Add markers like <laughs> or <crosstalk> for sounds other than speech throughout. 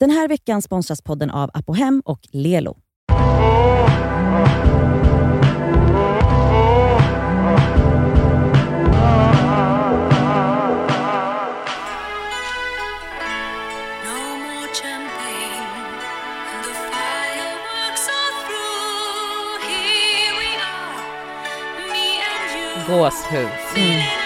Den här veckan sponsras podden av Apohem och Lelo. Gåshud. Mm.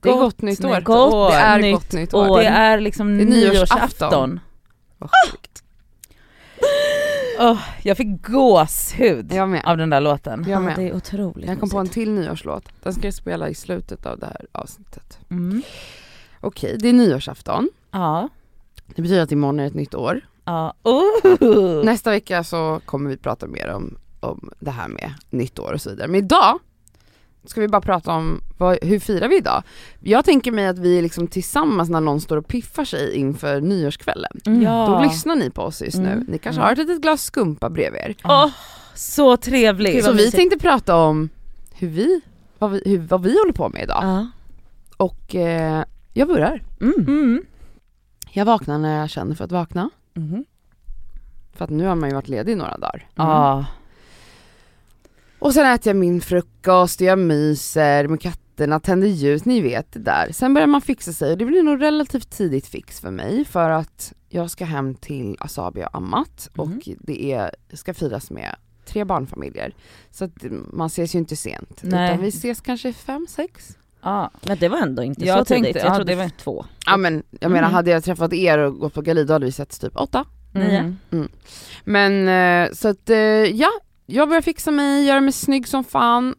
Det är Gott gott nytt år. år. Det är Nytt gott nytt år. år. Det är liksom Det är nyårsafton. nyårsafton. Vad sjukt. Oh, jag fick gåshud Jag av den där låten. Jag Ja, med. det är otroligt Jag kom på en till nyårslåt. Den ska jag spela i slutet av det här avsnittet. Mm. Okej, det är nyårsafton. Ja. Det betyder att imorgon är ett nytt år. Ja. Oh. Nästa vecka så kommer vi prata mer om, om det här med nytt år och så vidare. Men idag ska vi bara prata om vad, hur firar vi idag? Jag tänker mig att vi är liksom tillsammans när någon står och piffar sig inför nyårskvällen. Mm. Då Ja. lyssnar ni på oss just nu. Mm. Ni kanske Mm. har ett litet glas skumpa bredvid er. Åh, så trevligt. Så vi tänkte prata om hur vi, vad vi, hur, vad vi håller på med idag. Ja. Och eh, jag börjar. Mm. Mm. Jag vaknar när jag känner för att vakna. Mhm. För att nu har man ju varit ledig i några dagar. Ja. Och sen äter jag min frukost, jag myser med katterna, tänder ljus, ni vet det där. Sen börjar man fixa sig och det blir nog relativt tidigt fix för mig för att jag ska hem till Asabi och Amat Mhm. och det är, ska firas med tre barnfamiljer. Så att man ses ju inte sent. Nej. Utan vi ses kanske fem, sex. ja. Men det var ändå inte Jag så tänkte- tidigt. Jag ja, trodde det det- var två. Ja men jag menar Mm. hade jag träffat er och gått på galej då hade vi setts typ åtta. Nio. Mm. Men eh, så att eh, ja, jag börjar fixa mig, göra mig snygg som fan.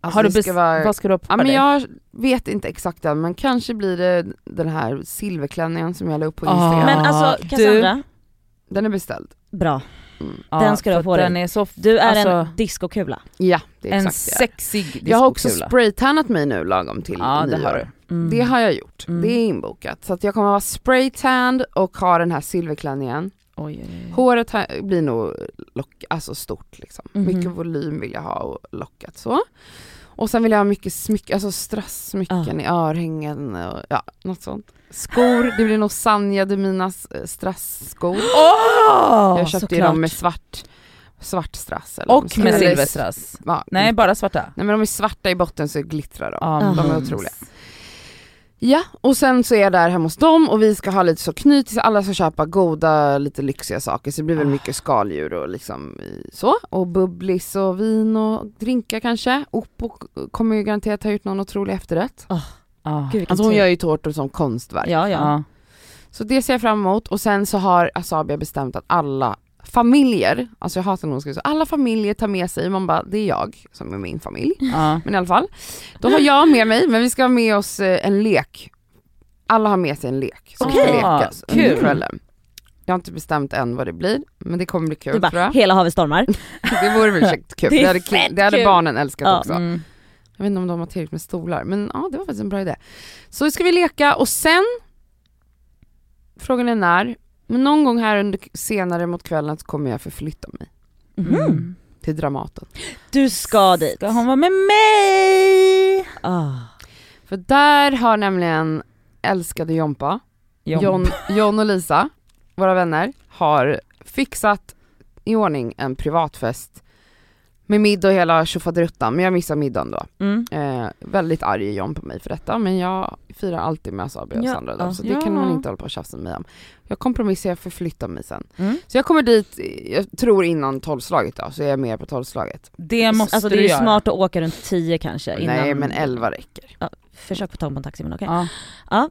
Alltså, har du ska vara- Vad ska du ha på Ja men dig? jag vet inte exakt än men kanske blir det den här silverklänningen som jag la upp på Ah. Instagram. Men alltså du- Cassandra, Den är beställd. bra. Mm. Den ska du ha på dig. Den är så, Du är alltså, en discokula. Ja, det är en exakt det. sexig Jag har också spraytannat mig nu lagom till Ja det har du. Mm. Det har jag gjort, Mm. det är inbokat. Så att jag kommer vara spraytanned och ha den här silverklänningen. Oj, oj, oj. Håret har, blir nog lock, alltså stort liksom. Mhm. Mycket volym vill jag ha och lockat så. Och sen vill jag ha mycket smycken, alltså strassmycken i örhängen och ja, något sånt. Skor, det blir nog Sanja Deminas eh, strassskor. Åh! jag köpte ju dem med svart, svart strass. Eller Och med silverstrass. Ja, Nej bara svarta. Nej men de är svarta i botten så glittrar de. Ja, de är otroliga. Ja, och sen så är jag där hemma hos dem och vi ska ha lite så knyt, alla ska köpa goda, lite lyxiga saker så det blir väl Ah. mycket skaldjur och liksom så. Och bubblis och vin och drinkar kanske. Oppo kommer ju garanterat ha gjort någon otrolig efterrätt. Ja. Gud, vilken Alltså hon gör ju tårtor som konstverk. Ja, ja. Ja. Så det ser jag fram emot och sen så har Asabia bestämt att alla familjer, alltså jag hatar när hon skriver så, alla familjer tar med sig, man bara det är jag som är min familj. Ja. Men i alla fall, då har jag med mig, men vi ska ha med oss eh, en lek. Alla har med sig en lek som ska Okej. lekas Kul. under kvällen. Jag har inte bestämt än vad det blir, men det kommer bli kul Du tror bara, jag. hela havet stormar. <laughs> Det vore väl kul, <laughs> Det det hade, fett det hade kul. barnen älskat Ja. också. Mm. Jag vet inte om de har tillräckligt med stolar, men ja det var faktiskt en bra idé. Så ska vi leka och sen, frågan är när, men någon gång här under senare mot kvällen så kommer jag förflytta mig Mm. till Dramaten. Du ska dit. Ska hon vara med mig? Ah. För där har nämligen älskade Jompa, Jom. John, John och Lisa, våra vänner, har fixat i ordning en privatfest med middag och hela tjofaderuttan, men jag missar middagen då. Mm. Eh, väldigt arg är John på mig för detta, men jag firar alltid med Asabi och Ja, Sandra då, så det kan Ja. man inte hålla på och tjafsa med mig om. Jag kompromissar, jag förflyttar mig sen. Mm. Så jag kommer dit, jag tror innan tolvslaget då, så är jag med på tolvslaget. Det måste Alltså det du är ju göra. smart att åka runt 10 kanske innan. Nej men elva räcker. Ja, försök få tag på en taxi men okej. Ja.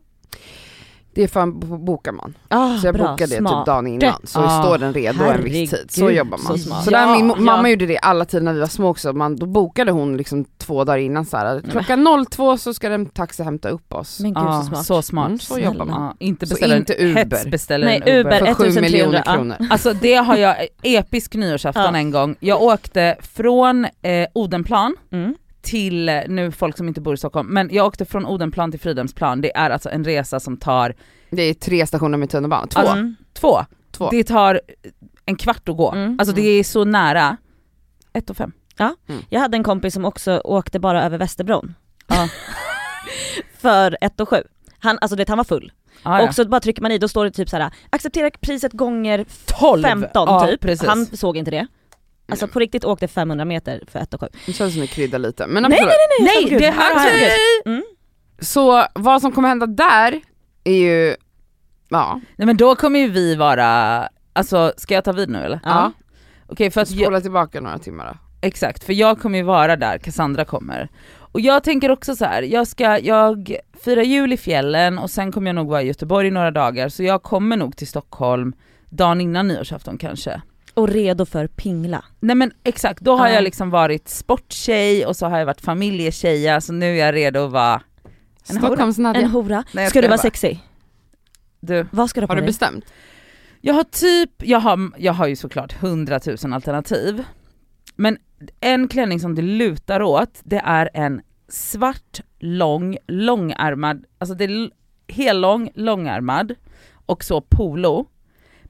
Det fan bo- bokar man. Ah, Så jag bra, bokade det smart. typ dagen innan, så Ah, står den redo en viss tid. Så jobbar man. så Så, där, min Ja, mamma ja. gjorde det alla tider när vi var små också, man, då bokade hon liksom två dagar innan så här. klockan 02 så ska en taxi hämta upp oss. Men gud Ja, så smart. så smart. Mm, så Snälla. jobbar man. Inte Så beställa inte Uber. hetsbeställer Nej, Uber. Uber. För 7 1300, miljoner ja. kronor. Alltså det har jag, episk nyårsafton en gång. Jag åkte från eh, Odenplan Mm. Till, nu folk som inte bor i Stockholm, men jag åkte från Odenplan till Fridhemsplan. Det är alltså en resa som tar Det är tre stationer med tunnelbana, två. Mm. två. två. Det tar en kvart att gå. Mm. Alltså det är så nära. Ett och fem. Jag hade en kompis som också åkte bara över Västerbron. Ja. <laughs> För 1 och 7. Han, alltså det, han var full. Ah, ja. Och så bara trycker man i, då står det typ så här: acceptera priset gånger 12. 15 ja, typ. Precis. Han såg inte det. Alltså på riktigt åkte 500 meter för 1 och 7. Det känns som ni kryddar lite. Men Nej, absolut. nej, Nej, herregud. det här hänt. Mm. Så vad som kommer hända där är ju, ja, Nej men då kommer ju vi vara, alltså ska jag ta vid nu eller? Ja. Okej för att jag, spola tillbaka några timmar då. exakt, för jag kommer ju vara där, Cassandra kommer. Och jag tänker också så här, jag ska, jag firar jul i fjällen och sen kommer jag nog vara i Göteborg i några dagar så jag kommer nog till Stockholm dagen innan nyårsafton kanske. Och redo för pingla. Nej men exakt, då har Ja. jag liksom varit sporttjej och så har jag varit familjetjej, så nu är jag redo att vara en hora. Stockholms Nadja. En hora. Nej, ska du vara sexig? Du, Vad ska du ha på Har du dig? bestämt? Jag har typ, jag har, jag har ju såklart hundratusen alternativ. Men en klänning som det lutar åt, det är en svart, lång, långärmad, alltså det är hellång, långärmad och så polo.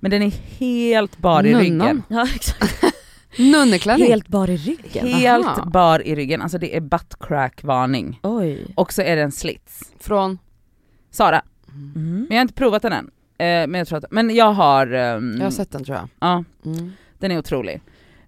Men den är helt bar i Nunnan. ryggen. Ja exakt. <laughs> Nunneklänning? Helt bar i ryggen. Helt Aha. bar i ryggen, alltså det är butt crack varning. Oj. Och så är det en slits. Från? Sara, Mm. men jag har inte provat den än. Eh, men jag tror att, men jag har... ehm, Jag har sett den tror jag. Ja, Mm. Den är otrolig.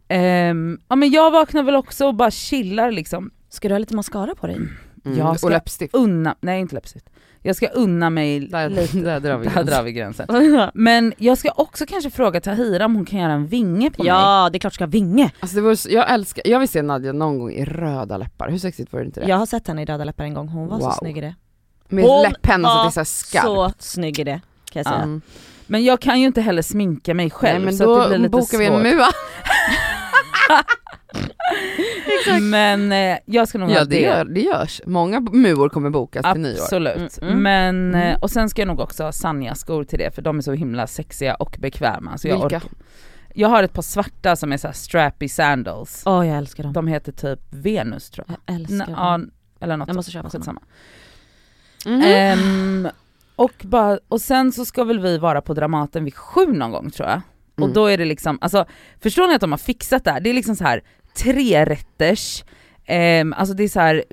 Ehm, ja men jag vaknar väl också och bara chillar liksom. Ska du ha lite mascara på dig? Mm. Jag ska- Och läppstift. Unna, nej inte läppstift. Jag ska unna mig Där, lite. där drar vi Där gränsen. drar vi gränsen. <laughs> Men jag ska också kanske fråga Tahira om hon kan göra en vinge på mig. ja det är klart ska ha vinge. Alltså det var, så- jag älskar, jag vill se Nadja någon gång i röda läppar, hur sexigt vore inte det? Jag har sett henne i röda läppar en gång, hon var Wow. så snygg i det. Med Hon läpppenna så att det är var så skarpt. Så snygg i det kan jag säga. Mm. Men jag kan ju inte heller sminka mig själv Nej men så att det blir då lite bokar vi en svårt. <laughs> <laughs> Men eh, jag ska nog Ja ha det, gör, det görs, många muor kommer bokas till nyår. Absolut. Mm, mm. Men, eh, Mm. och sen ska jag nog också ha Sanja-skor till det för de är så himla sexiga och bekväma. Så jag, Vilka? orkar. jag har ett par svarta som är så här strappy sandals. Åh jag älskar dem. De heter typ Venus tror jag. Jag älskar N- dem. ja, eller något Jag måste köpa. Skitsamma. Mhm. Ehm, och, bara, och sen så ska väl vi vara på Dramaten vid sju någon gång tror jag. Och Mm. då är det liksom, alltså förstår ni att de har fixat det här? Det är liksom så här tre rätters Ehm, alltså det är så här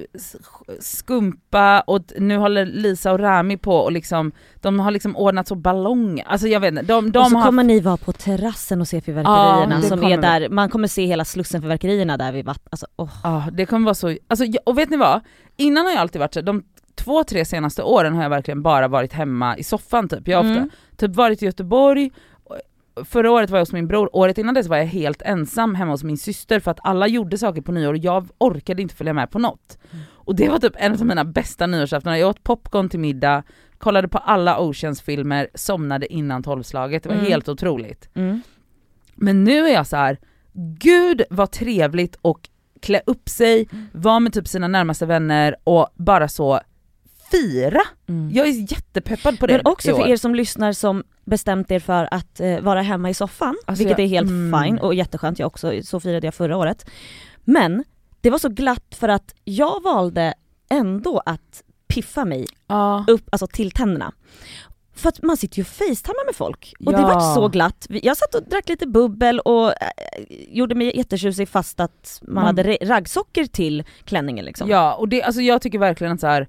skumpa och nu håller Lisa och Rami på och liksom, de har liksom ordnat så ballonger, alltså jag vet inte, de, de och så har kommer ni vara på terrassen och se fyrverkerierna Ja, som är vi. där, man kommer se hela slussen fyrverkerierna där vid vattnet, alltså åh. Ja det kommer vara så, alltså, och vet ni vad? Innan har jag alltid varit så, de två, tre senaste åren har jag verkligen bara varit hemma i soffan typ. Jag har ofta Mm. typ varit i Göteborg, förra året var jag hos min bror, året innan dess var jag helt ensam hemma hos min syster för att alla gjorde saker på nyår och jag orkade inte följa med på något. Mm. Och det var typ en av mina bästa nyårsaftonar, jag åt popcorn till middag, kollade på alla Oceans-filmer, somnade innan tolvslaget, det var Mm. helt otroligt. Mm. Men nu är jag så här: gud vad trevligt och klä upp sig, Mm. vara med typ sina närmaste vänner och bara så fira. Mm. Jag är jättepeppad på det Men också för er som lyssnar som bestämt er för att eh, vara hemma i soffan, Alltså vilket jag- är helt mm. fine och jätteskönt, jag också, så firade jag förra året. Men det var så glatt för att jag valde ändå att piffa mig Ja. upp, alltså till tänderna. För att man sitter ju och facetammar med folk och det Ja. var så glatt. Jag satt och drack lite bubbel och äh, gjorde mig jättetjusig fast att man Man- hade raggsockor till klänningen liksom. Ja, och det, alltså jag tycker verkligen att så här.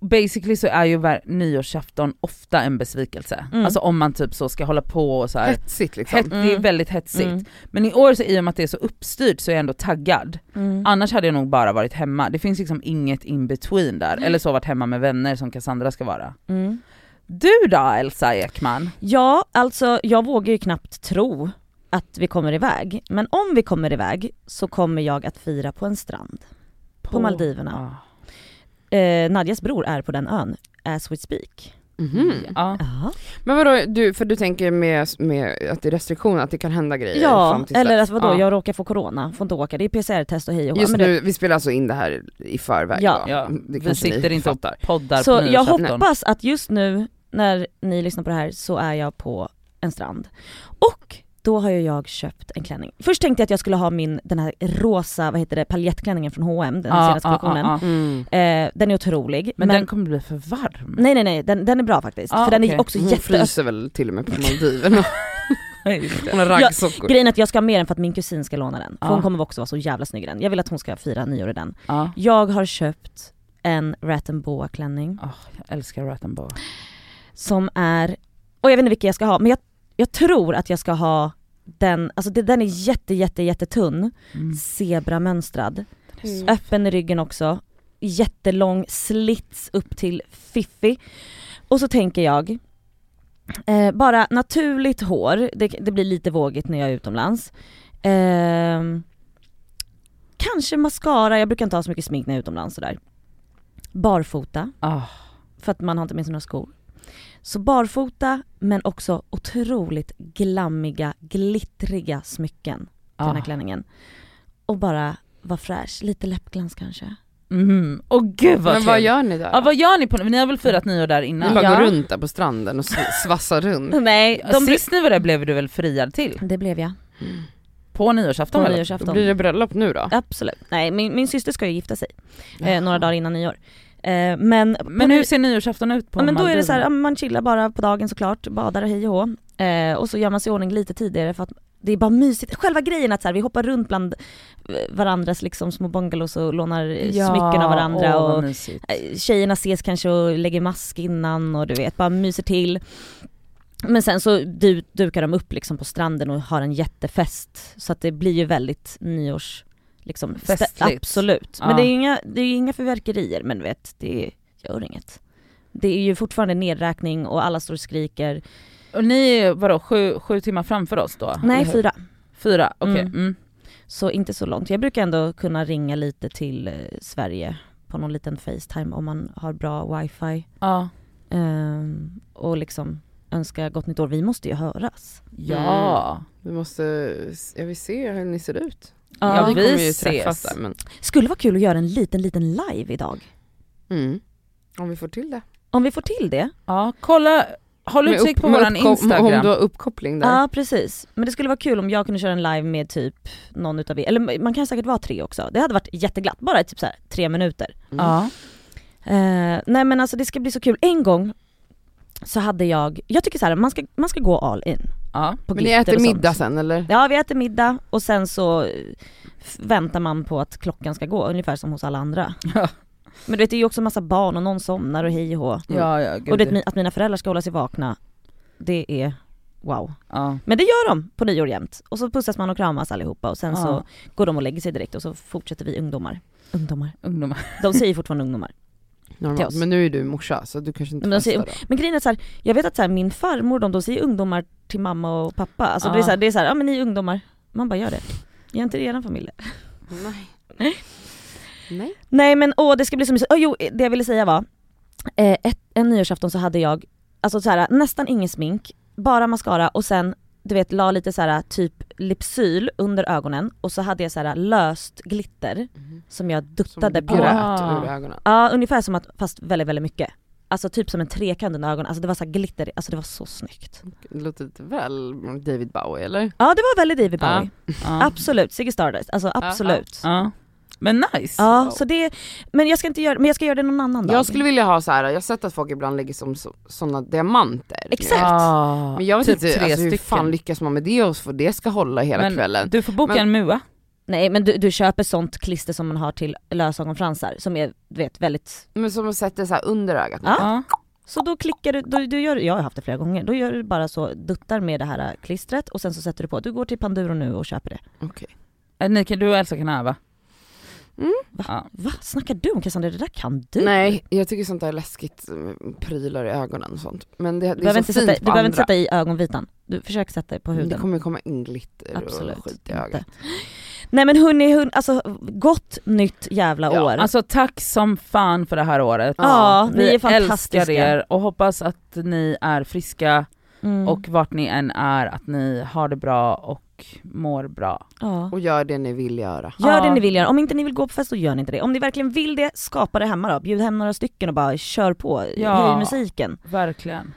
Basically så är ju nyårsafton ofta en besvikelse. Mm. Alltså om man typ så ska hålla på och så här. Hetsigt liksom. Het, Det är Mm. väldigt hetsigt. Mm. Men i år så i och med att det är så uppstyrt så är jag ändå taggad. Mm. Annars hade jag nog bara varit hemma. Det finns liksom inget in between där. Nej. Eller så varit hemma med vänner som Cassandra ska vara. Mm. Du då Elsa Ekman? Ja, alltså jag vågar ju knappt tro att vi kommer iväg. Men om vi kommer iväg så kommer jag att fira på en strand. På Maldiverna. Ah. Eh, Nadjas bror är på den ön, as we speak. Mhm. Ja. Men vadå, du, för du tänker med, med att det är restriktioner, att det kan hända grejer ja fram till eller dess? alltså vadå, Ja. jag råkar få corona, får inte åka, det är PCR-test och hej och. Just Men det- nu, vi spelar alltså in det här i förväg Ja. då. Ja, Det vi sitter inte och poddar Så på jag hoppas att just nu när ni lyssnar på det här så är jag på en strand. Och då har ju jag köpt en klänning. Först tänkte jag att jag skulle ha min, den här rosa, vad heter det, paljettklänningen från H&M den Ja, senaste ja, kollektionen. ja. Mm. Eh, den är otrolig. Men, den kommer bli för varm. Nej nej nej, den, den är bra faktiskt. Ah, för den okej. är också Hon jätte... fryser väl till och med på <laughs> Maldiverna. Hon har raggsockor. Grejen är att jag ska ha med den för att min kusin ska låna den. För hon kommer också vara så jävla snygg i den. Jag vill att hon ska fira nyår i den. Ja. Jag har köpt en Rat Boa klänning Åh, jag älskar Rat and Boa. som är, och jag vet inte vilken jag ska ha, men jag, jag tror att jag ska ha den, alltså det, den är jätte jätte jättetunn, Mm. zebramönstrad, Mm. öppen i ryggen också, jättelång slits upp till fiffi. Och så tänker jag, eh, bara naturligt hår, det, det blir lite vågigt när jag är utomlands. Ehm, kanske mascara, jag brukar inte ha så mycket smink när jag är utomlands sådär. Barfota, Ah, för att man har inte med sig några skor. Så barfota men också otroligt glammiga, glittriga smycken till den här ah. klänningen. Och bara vara fräsch, lite läppglans kanske. Mm. Åh gud vad Men vad gör ni där? Ja vad gör ni på, ni har väl firat nyår där Ni innan? bara Ja. går runt där på stranden och <laughs> svassar runt? Nej, de Sist ni var där blev du väl friad till? det blev jag. På nyårsafton På eller? Då nyårsafton. blir det bröllop nu då? Absolut. Nej, min, min syster ska ju gifta sig eh, några dagar innan nyår. Eh, men Men hur ser nyårsafton ut på ja, men då är det så här, ja, man chillar bara på dagen såklart, badar och hej och hå. Eh, och så gör man sig i ordning lite tidigare för att det är bara mysigt. Själva grejen att så här, vi hoppar runt bland eh, varandras liksom små bungalows och lånar eh, smycken av varandra åh, och mysigt. eh, tjejerna ses kanske och lägger mask innan och du vet, bara myser till. Men sen så du, dukar de upp liksom på stranden och har en jättefest. Så att det blir ju väldigt nyårs... Liksom, Festligt. Absolut. Ja. Men det är ju inga, det är inga förverkerier men vet, det gör inget. Det är ju fortfarande nedräkning och alla står och skriker. Och ni är vadå, sju, sju timmar framför oss då? Nej fyra. Fyra, okej. Mm. Mm. Så inte så långt. Jag brukar ändå kunna ringa lite till eh, Sverige på någon liten Facetime om man har bra wifi. Ja. Ehm, och liksom önska gott nytt år. Vi måste ju höras. Ja. Vi måste, jag vill se hur ni ser ut. Ja, Ja, vi vi kommer ju ses. träffas där men, Skulle vara kul att göra en liten, liten live idag. mm. om vi får till det. Om vi får till det. Ja, kolla, håll utkik på våran instagram. Om du har uppkoppling där. Ja precis. Men det skulle vara kul om jag kunde köra en live med typ någon utav er, eller man kan säkert vara tre också. Det hade varit jätteglatt, bara typ så här tre minuter. Mm. Ja. Eh, nej men alltså det ska bli så kul. En gång så hade jag, jag tycker så här, man ska, man ska gå all in. Ja. På Men ni äter middag sen eller? Ja vi äter middag och sen så eh, väntar man på att klockan ska gå, ungefär som hos alla andra. <laughs> Ja. Men du vet det är ju också massa barn och någon somnar och hej och hå. Ja, ja, gud. Och det, att mina föräldrar ska hålla sig vakna, det är wow. ja. Men det gör de på nyår jämt. Och så pussas man och kramas allihopa och sen så Ja. går de och lägger sig direkt och så fortsätter vi ungdomar. Ungdomar. Ungdomar. <laughs> De säger fortfarande ungdomar. Normalt. Men nu är du morsa så du kanske inte Men säger- då. Men grejen är så här, jag vet att så här, min farmor de, de säger ungdomar till mamma och pappa. Alltså det är Ja. så det är så här, ja men ni är ungdomar. Man bara gör det. Gör inte eran familj? Nej. Nej. Nej men åh det ska bli så mysigt. Oh, jo det jag ville säga var, eh, ett, en nyårsafton så hade jag, alltså så här, nästan ingen smink, bara mascara och sen du vet la lite så här typ Lypsyl under ögonen och så hade jag så här löst glitter som jag Som duttade du på. Ah. ur ögonen. Ja ungefär som att, fast väldigt väldigt mycket. Alltså typ som en trekant under ögonen, alltså det var så här glitter, alltså det var så snyggt. Det låter lite väl David Bowie eller? Ja det var väldigt David Ja. Bowie. Ja. Absolut, Ziggy Stardust, alltså absolut. Ja, ja. Men nice. så det, men jag ska inte göra, men jag ska göra det någon annan dag. Jag skulle vilja ha så här. jag har sett att folk ibland lägger som så, sådana diamanter. Exakt. Ja. Men jag vet typ inte, tre alltså, hur fan lyckas man med det och få det ska hålla hela Men kvällen? Du får boka Men- en mua. Nej men du, du köper sånt klister som man har till lösögonfransar som är du vet väldigt, Men som att sätta så här under ögat. Ja. Ja. så då klickar du, då, du gör, jag har haft det flera gånger, då gör du bara så, duttar med det här klistret och sen så sätter du på, du går till Panduro nu och köper det. Okej. Eh, Ni kan, du och Elsa kan öva. Mm. Ja. Va? Snackar du om Cassandra? Det där kan du? Nej, jag tycker sånt där är läskigt, mm, prylar i ögonen och sånt. Men det, det du är behöver, så inte fint sätta, du behöver andra. inte sätta i ögonvitan, du försöker sätta det på Det huden. kommer komma in glitter Absolut och skit i inte. Nej men hörni, hörni alltså gott nytt jävla Ja, år. alltså tack som fan för det här året. Ja, ni Vi är fantastiska. älskar er och hoppas att ni är friska Mm. och vart ni än är, att ni har det bra och mår bra. ja. Och gör det ni vill göra. Gör Ja. det ni vill göra, om inte ni vill gå på fest så gör ni inte det. Om ni verkligen vill det, skapa det hemma då. Bjud hem några stycken och bara kör på, Ja. höj musiken. Verkligen.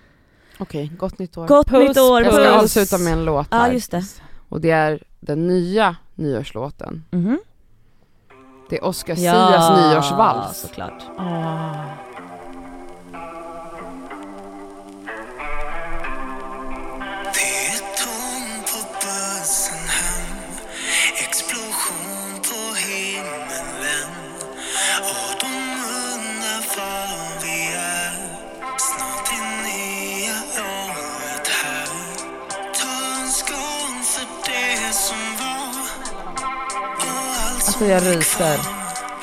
Okej, gott nytt år. Gott Puss, nytt år, Jag ska puss. avsluta med en låt Ja här. just det. Och det är den nya nyårslåten. Mhm. Det är Oscar Sias nyårsvals. såklart. Det så jag ryser.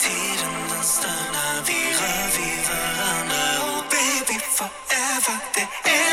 Tiden stannar, vi rör vid varandra och baby forever, det är